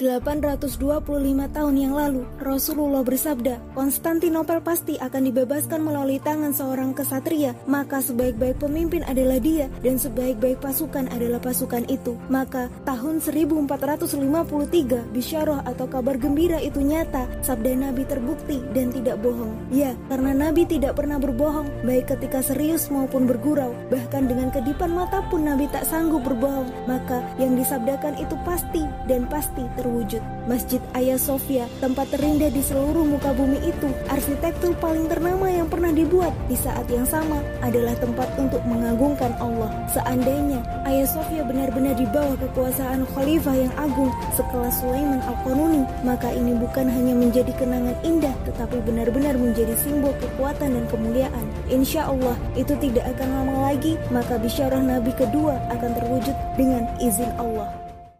825 tahun yang lalu, Rasulullah bersabda, Konstantinopel pasti akan dibebaskan melalui tangan seorang kesatria, maka sebaik-baik pemimpin adalah dia, dan sebaik-baik pasukan adalah pasukan itu. Maka, tahun 1453, bisyarah atau kabar gembira itu nyata, sabda Nabi terbukti dan tidak bohong. Ya, karena Nabi tidak pernah berbohong, baik ketika serius maupun bergurau, bahkan dengan kedipan mata pun Nabi tak sanggup berbohong, maka yang disabdakan itu pasti dan pasti terwujud terwujud. Masjid Hagia Sophia, tempat terindah di seluruh muka bumi itu, arsitektur paling ternama yang pernah dibuat di saat yang sama adalah tempat untuk mengagungkan Allah. Seandainya Hagia Sophia benar-benar di bawah kekuasaan khalifah yang agung sekelas Sulaiman Al-Qanuni, maka ini bukan hanya menjadi kenangan indah tetapi benar-benar menjadi simbol kekuatan dan kemuliaan. Insya Allah itu tidak akan lama lagi, maka bisyarah Nabi kedua akan terwujud dengan izin Allah.